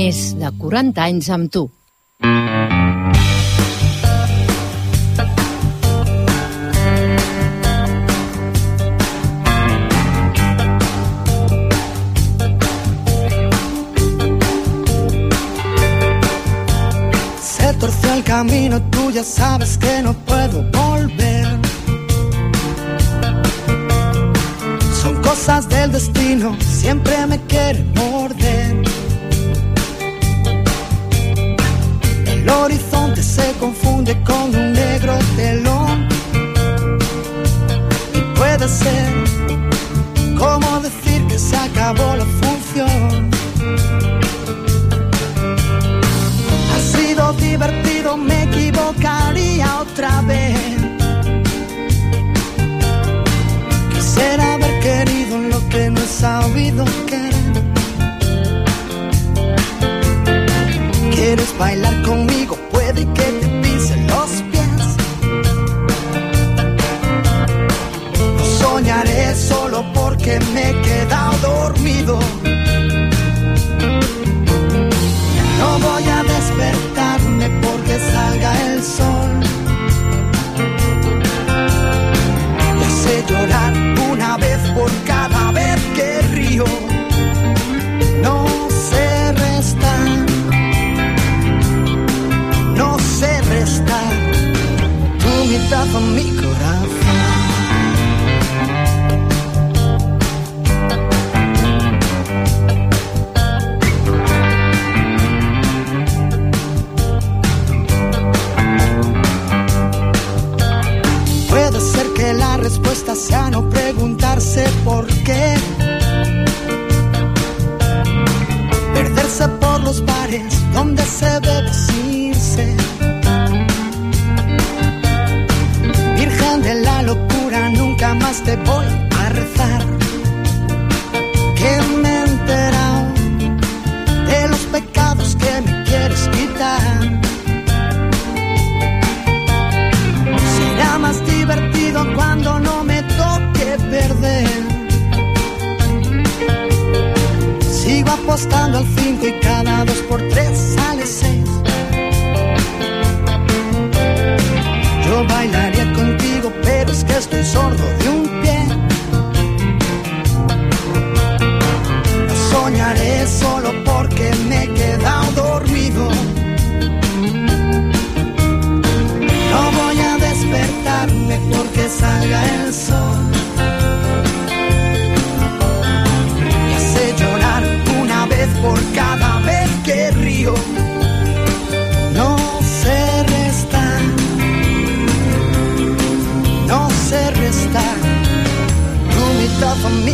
Més de 40 anys amb tu. Torció el camino, tú ya sabes que no puedo volver. Son cosas del destino, siempre me quiere morder. El horizonte se confunde con un negro telón. Y puede ser como decir que se acabó la función. Solo porque te voy a rezar. Que me he de los pecados que me quieres quitar. Será más divertido cuando no me toque perder. Sigo apostando al 5 y cada dos por tres sale 6. Yo bailaría contigo, pero es que estoy sordo No voy a despertarme porque salga el sol. Y hace llorar una vez por cada vez que río. No sé restar, no sé restar tu mitad en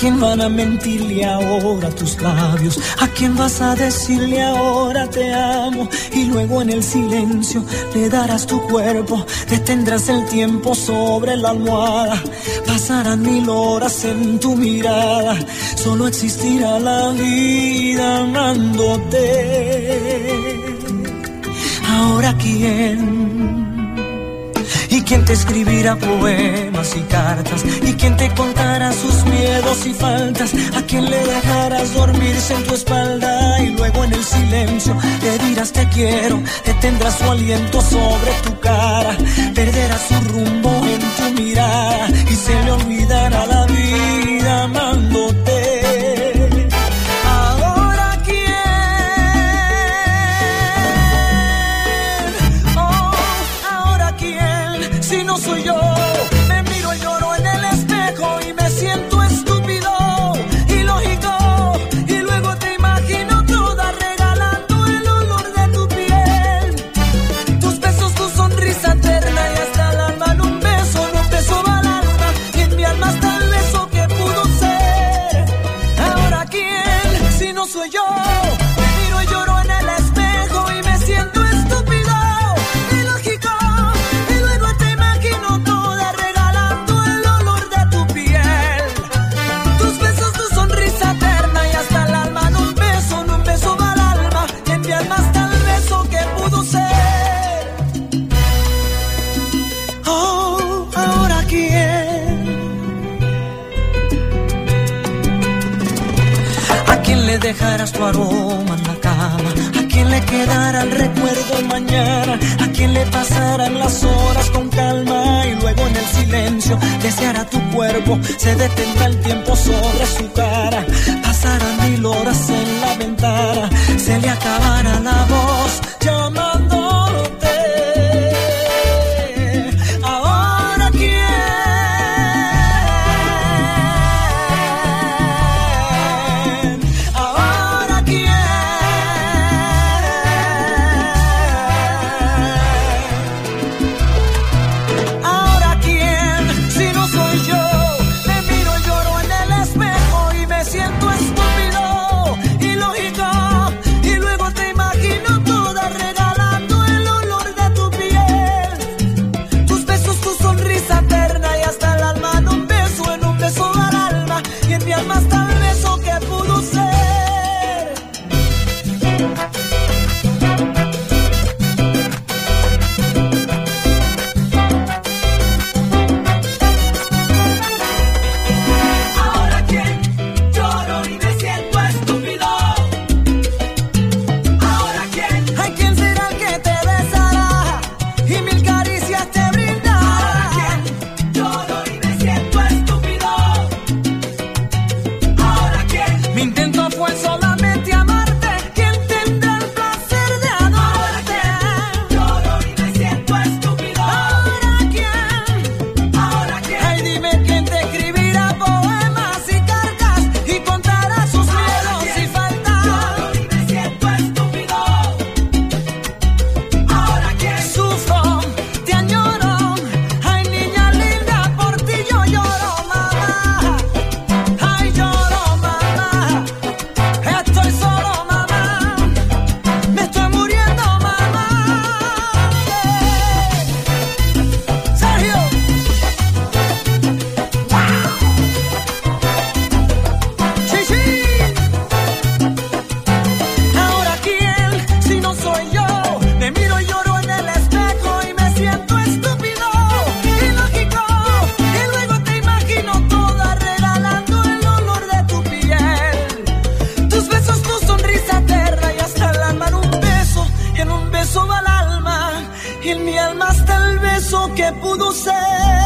quién van a mentirle ahora tus labios? ¿A quién vas a decirle ahora te amo? Y luego en el silencio le darás tu cuerpo, detendrás el tiempo sobre la almohada. Pasarán mil horas en tu mirada, solo existirá la vida amándote. Ahora quién y quién te escribirá poemas y cartas, y quién te contará sus miedos y faltas, a quién le dejarás dormirse en tu espalda y luego en el silencio le dirás te quiero, detendrás su aliento sobre tu cara, perderás su rumbo en tu mirada y se le olvidará la vida amándote. Tu aroma en la cama? ¿A quién le quedará el recuerdo mañana? ¿A quién le pasarán las horas con calma? Y luego en el silencio deseará tu cuerpo, se detendrá el tiempo sobre su cara. Pasarán mil horas en la ventana, se le acabará la voz corpo do céu.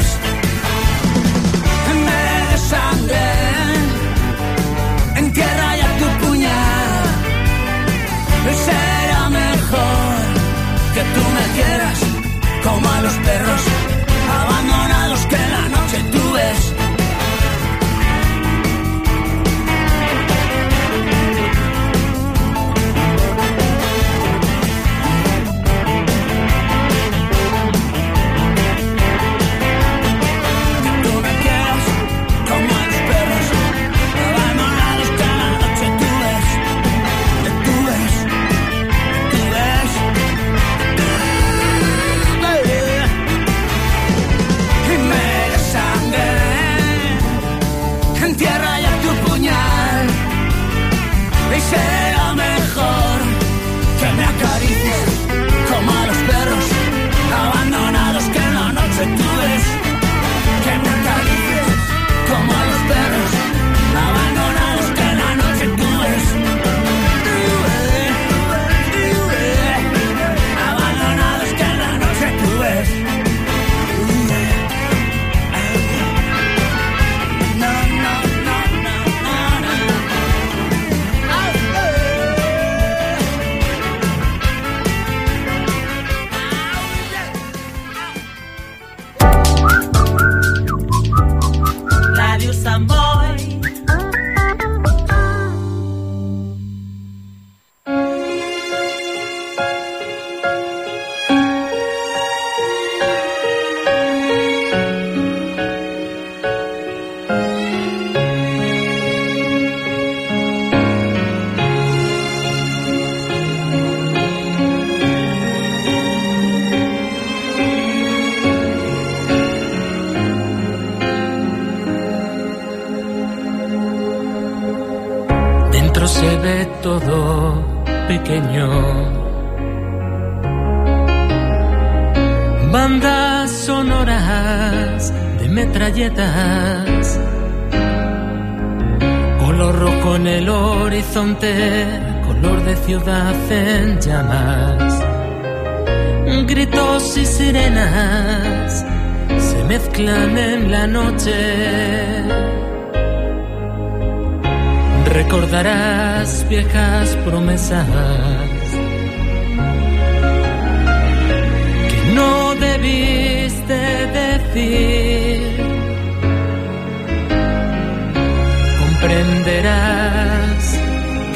flesh. Horizonte, color de ciudad en llamas. Gritos y sirenas se mezclan en la noche recordarás viejas promesas que no debiste decir. Comprenderás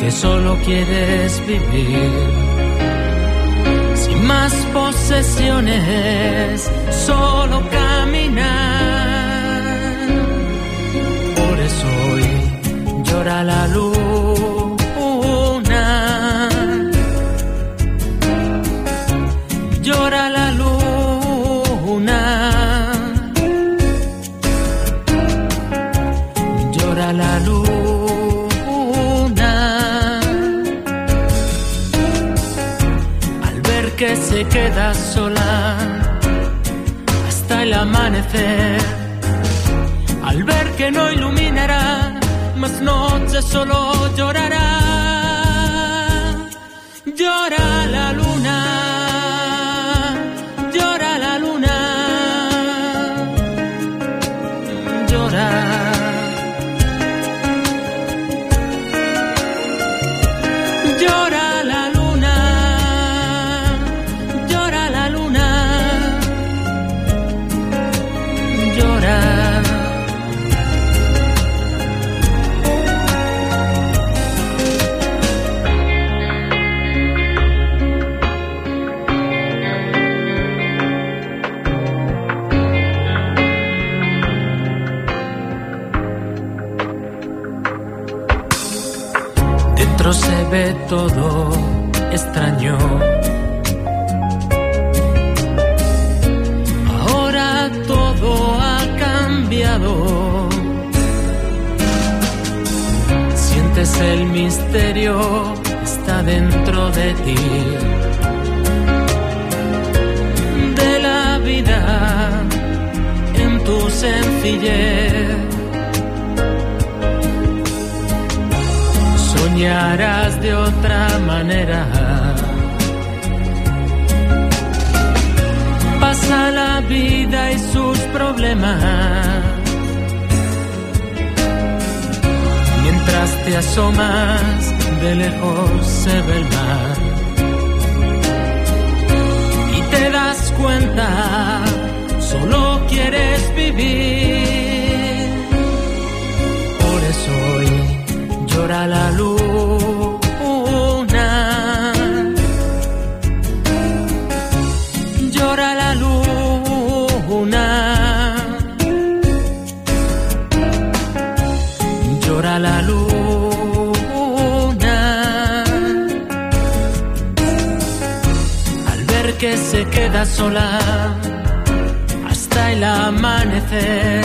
que solo quieres vivir sin más posesiones, solo caminar. Por eso hoy llora la luna, que se queda sola hasta el amanecer, al ver que no iluminará más noches solo llorará. Llora la luna, que se queda sola hasta el amanecer.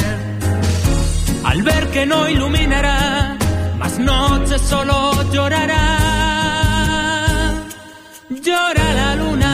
Al ver que no iluminará más noches solo llorará. Llora la luna,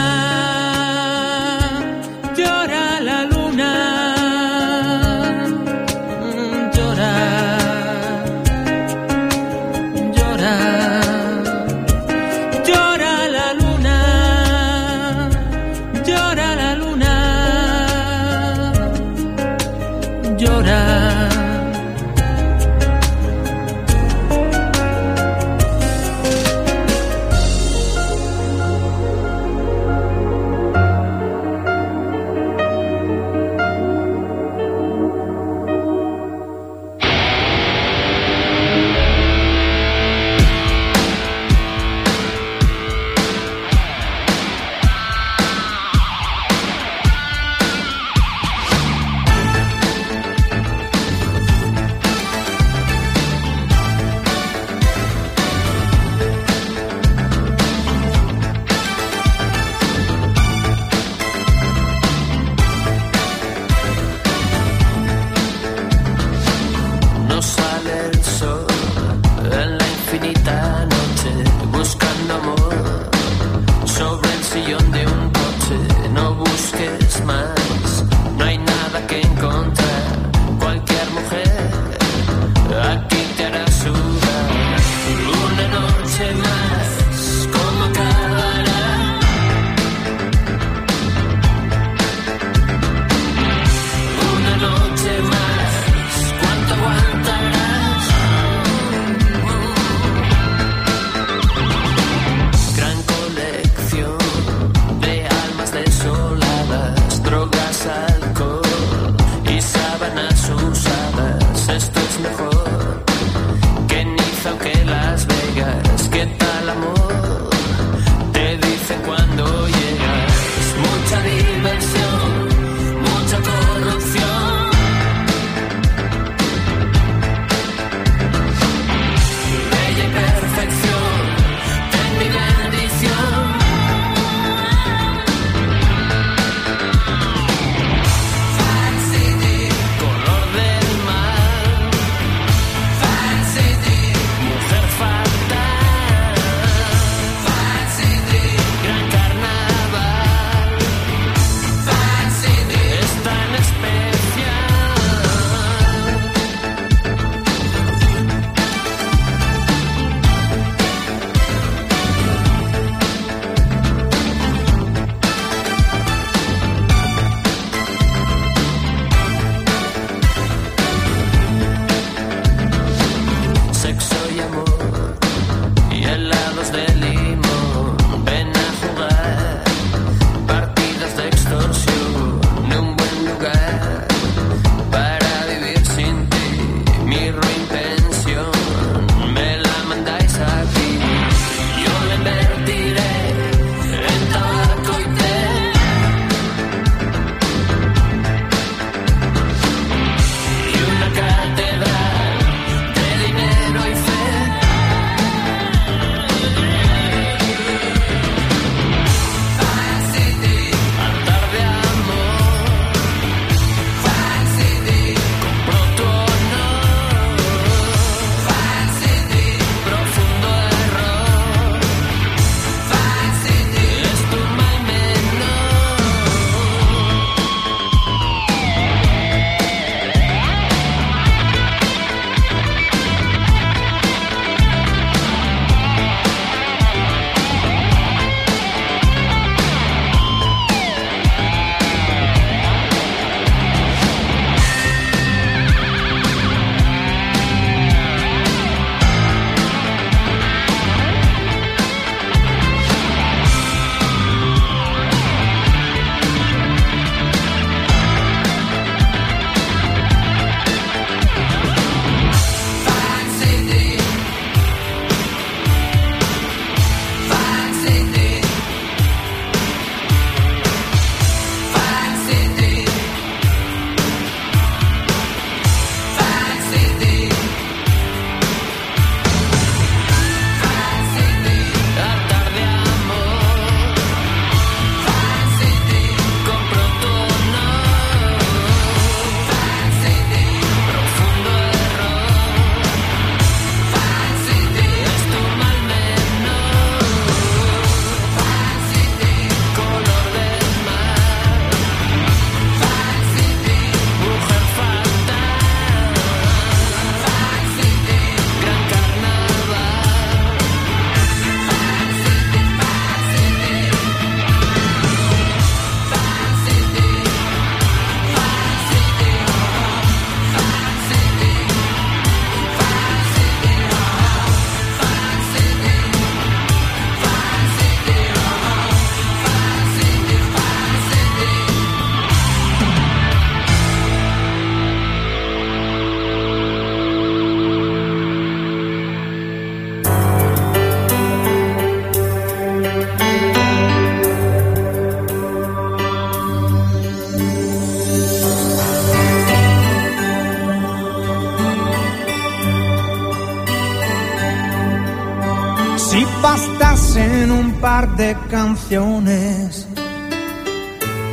de canciones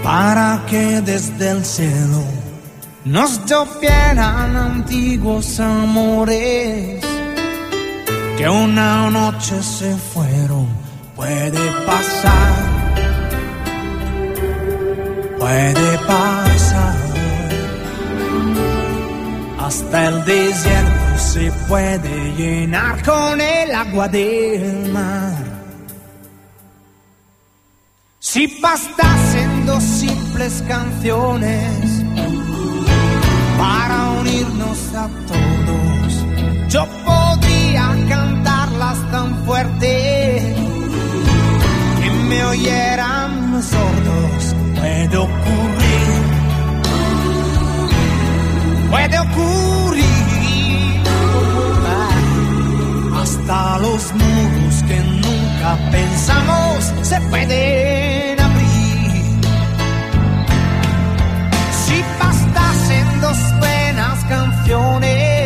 para que desde el cielo nos llovieran antiguos amores que una noche se fueron. Puede pasar, puede pasar. Hasta el desierto se puede llenar con el agua del mar si bastasen dos simples canciones para unirnos a todos, yo podía cantarlas tan fuerte. Que me oyeran los sordos. Puede ocurrir, puede ocurrir, hasta los muros que nunca pensamos se puede dos buenas canciones.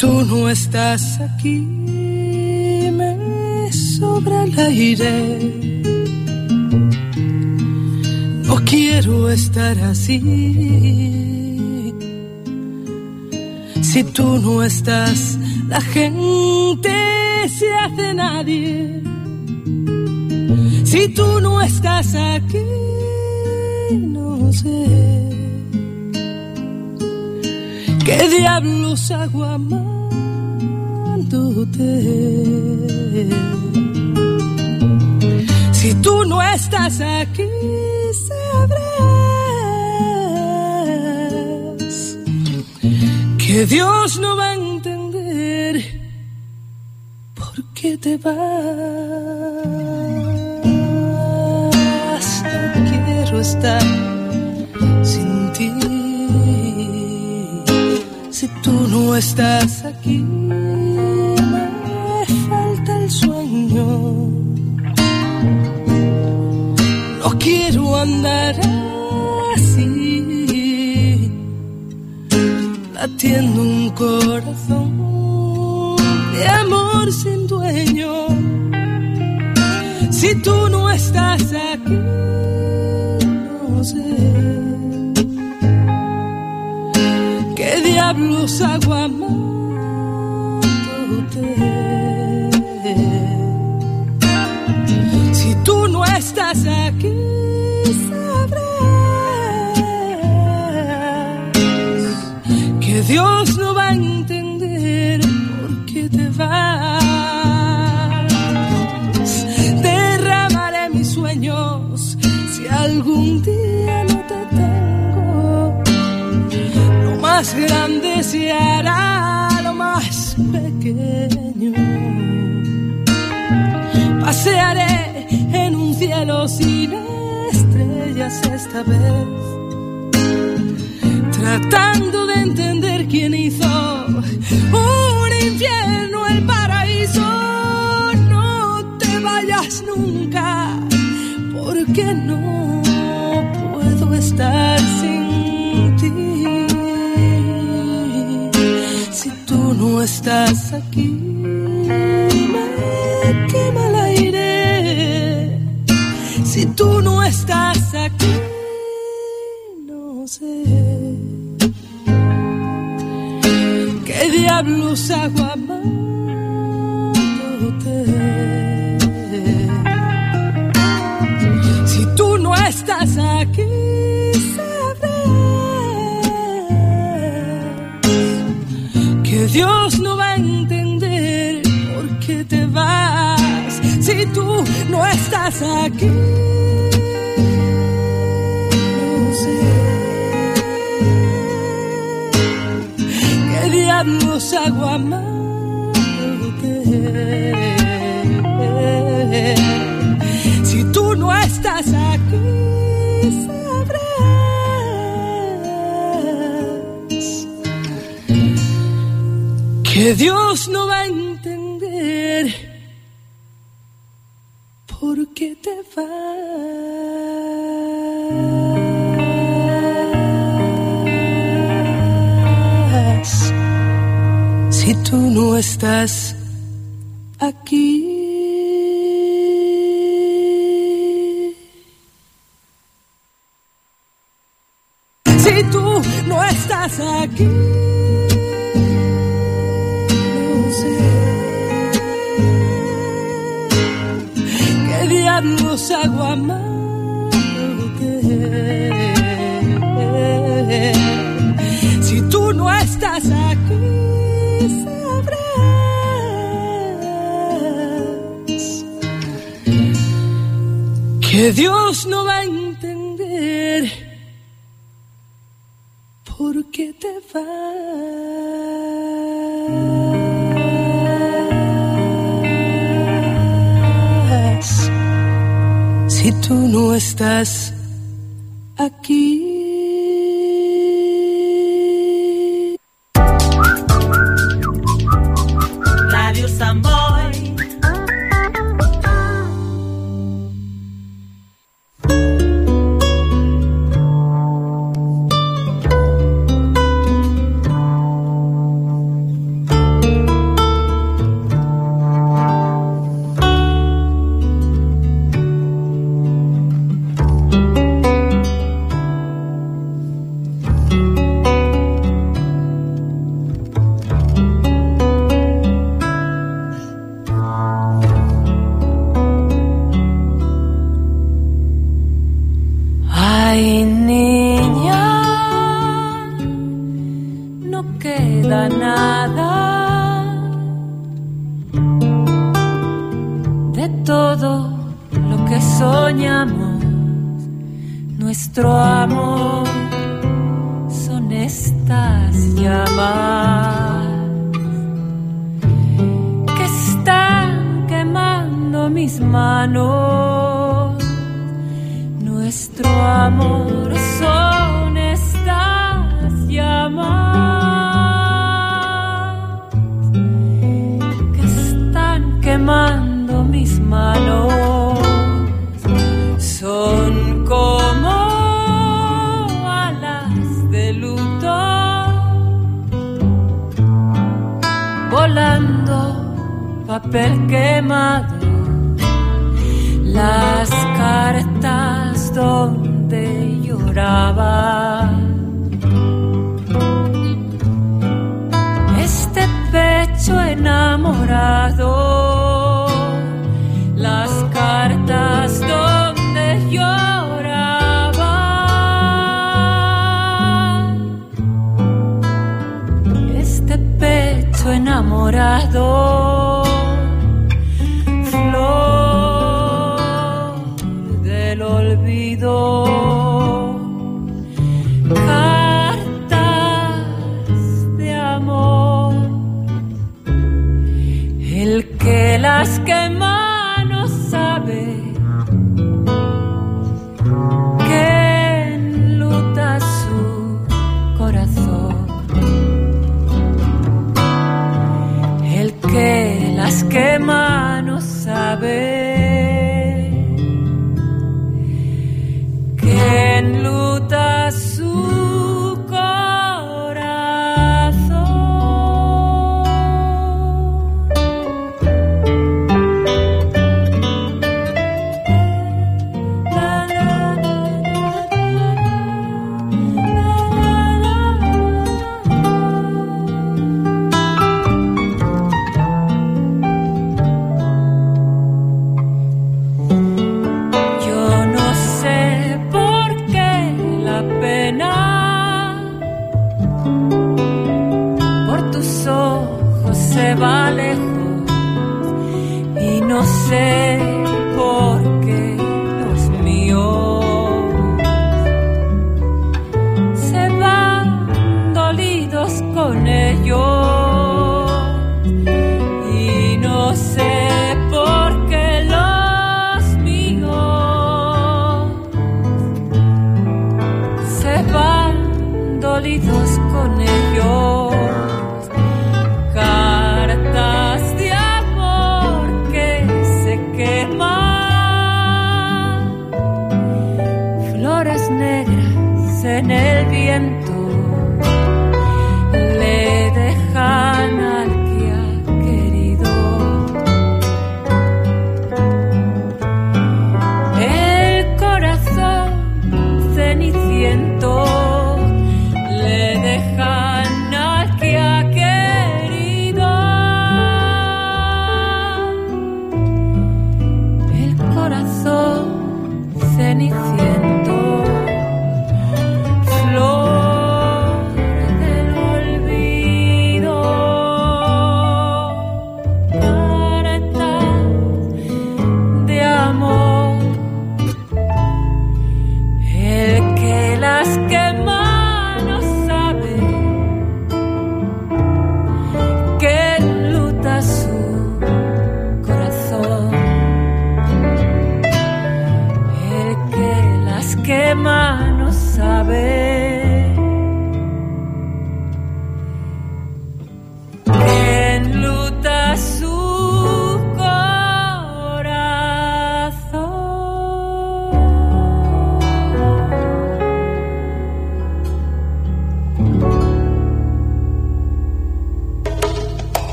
Tú no estás aquí, me sobra el aire. No quiero estar así. Si tú no estás, la gente se hace nadie. Si tú no estás aquí, diablos hago amándote. Si tú no estás aquí, sabrás que Dios no latiendo un corazón de amor sin dueño. Si tú no estás aquí, no sé qué diablos hago amándote. Si tú no estás aquí, Dios no va a entender por qué te vas. Derramaré mis sueños si algún día no te tengo. Lo más grande se hará lo más pequeño. Pasearé en un cielo sin estrellas esta vez tratando de entender quién hizo un infierno el paraíso. No te vayas nunca, porque no puedo estar sin ti. Si tú no estás aquí, me quema el aire. Si tú no estás aquí, Diablos, agua Si tú no estás aquí, sabrás que Dios no va a entender por qué te vas. Si tú no estás aquí. darnos agua. Si tú no estás aquí, sabrás que Dios no va a entender por qué te vas. tú no estás aquí.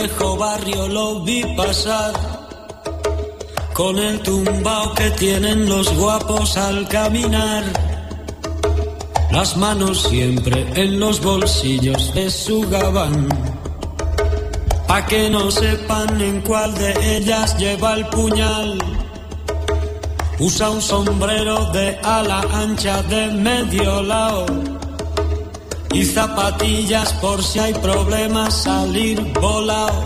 Viejo barrio lo vi pasar con el tumbao que tienen los guapos al caminar. Las manos siempre en los bolsillos de su gabán. Pa' que no sepan en cuál de ellas lleva el puñal. Usa un sombrero de ala ancha de medio lado y zapatillas por si hay problemas salir volado.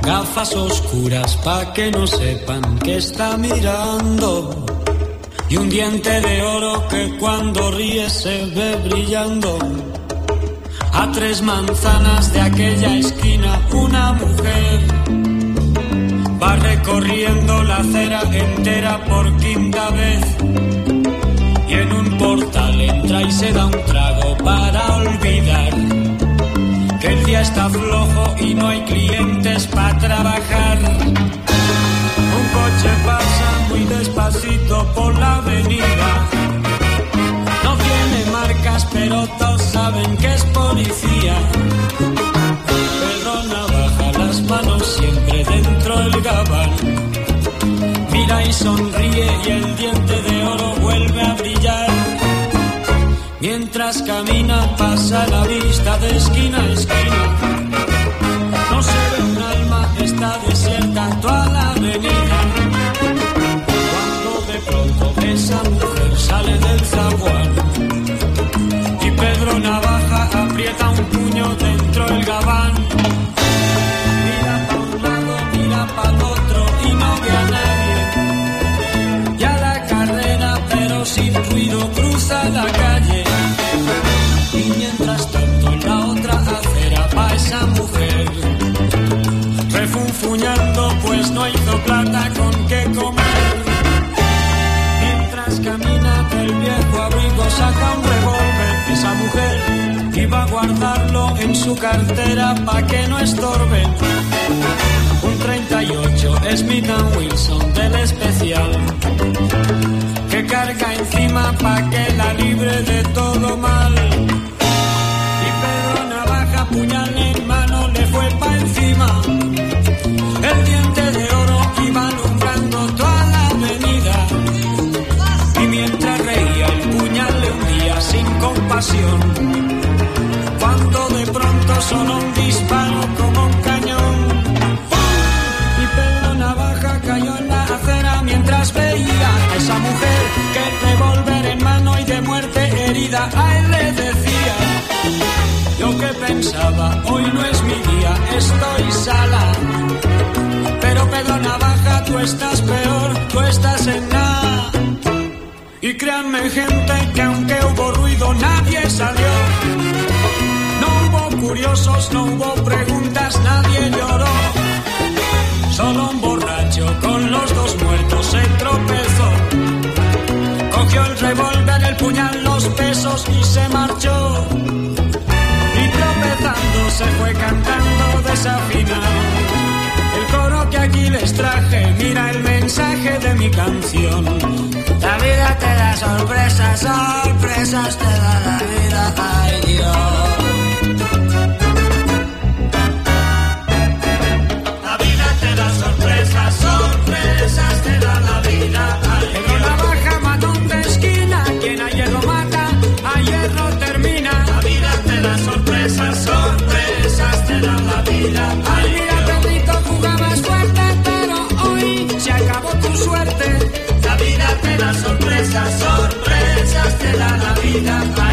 Gafas oscuras pa' que no sepan que está mirando. Y un diente de oro que cuando ríe se ve brillando. A tres manzanas de aquella esquina una mujer va recorriendo la acera entera por quinta vez. Y en un portal entra y se da un trago para olvidar que el día está flojo y no hay clientes para trabajar. Un coche pasa muy despacito por la avenida. No tiene marcas, pero todos saben que es policía. Pedro Navaja, las manos siempre dentro del gabán. Mira y sonríe y el diente de oro vuelve a camina pasa la vista de esquina a esquina. No se ve un alma, está desierta toda la avenida. Cuando de pronto esa mujer sale del zaguán y Pedro Navaja aprieta un puño dentro del gabán. Mira pa' un lado, mira pa' otro y no ve a nadie. Ya la carrera, pero sin ruido, cruza la calle. Pues no hizo plata con qué comer. Mientras camina del viejo abrigo saca un revólver Esa mujer iba a guardarlo en su cartera pa' que no estorbe. Un 38 Smith Wilson del especial que carga encima pa' que la libre de sin compasión. Cuando de pronto sonó un disparo como un cañón. Y Pedro Navaja cayó en la acera mientras veía a esa mujer que el revólver en mano y de muerte herida a él le decía. Yo que pensaba, hoy no es mi día, estoy sala. Pero Pedro Navaja, tú estás peor, tú estás en nada. Y créanme gente que ruido salió. No hubo curiosos, no hubo preguntas, nadie lloró. Solo un borracho con los dos muertos se tropezó. Cogió el revólver, el puñal, los pesos y se marchó. Y tropezando se fue cantando desafinado coro que aquí les traje, mira el mensaje de mi canción. La vida te da sorpresas, sorpresas te da la vida, ay Dios. La vida te da sorpresas, sorpresas te da la vida. buenas sorpresas, sorpresas de la Navidad.